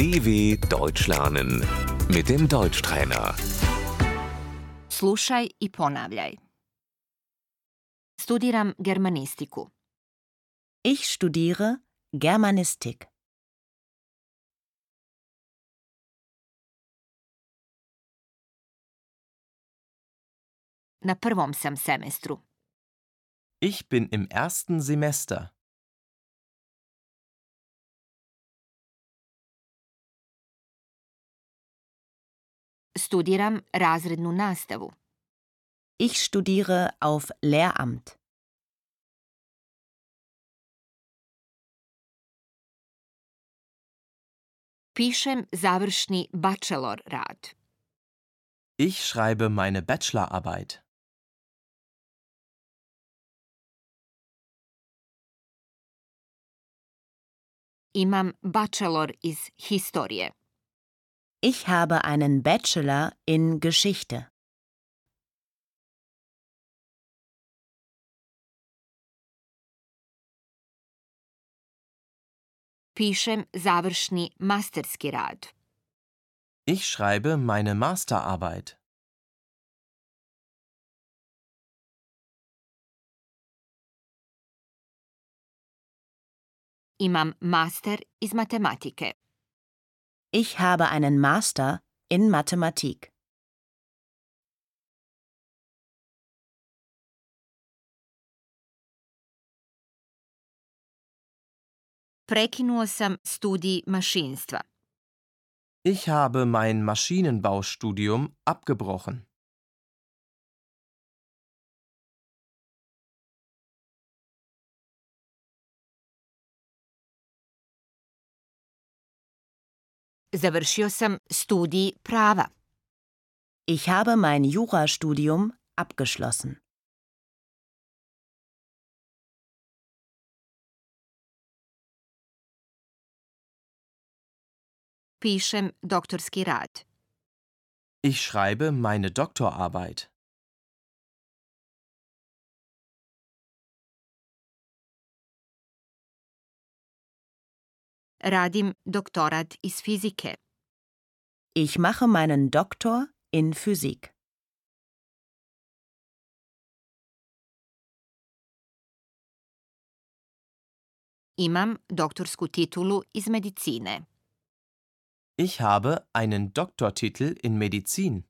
DW Deutsch lernen mit dem Deutschtrainer. Slušaj i ponavljaj. Studiram germanistiku. Ich studiere Germanistik. Na prvom sam semestru. Ich bin im ersten Semester. Studiram razrednu nastavu. Ich studiere auf Lehramt. Pišem završni bachelor rad. Ich schreibe meine Bachelorarbeit. Imam bachelor iz historije. Ich habe einen Bachelor in Geschichte. Pišem završni masterski rad. Ich schreibe meine Masterarbeit. Imam master iz matematike. Ich habe einen Master in Mathematik. Prekinuo sam studij mašinstva. Ich habe mein Maschinenbaustudium abgebrochen. Završio sam studij prava. Ich habe mein Jurastudium abgeschlossen. Pišem doktorski rad. Ich schreibe meine Doktorarbeit. Radim doktorat iz fizike. Ich mache meinen Doktor in Physik. Imam doktorsku titulu iz medicine. Ich habe einen Doktortitel in Medizin.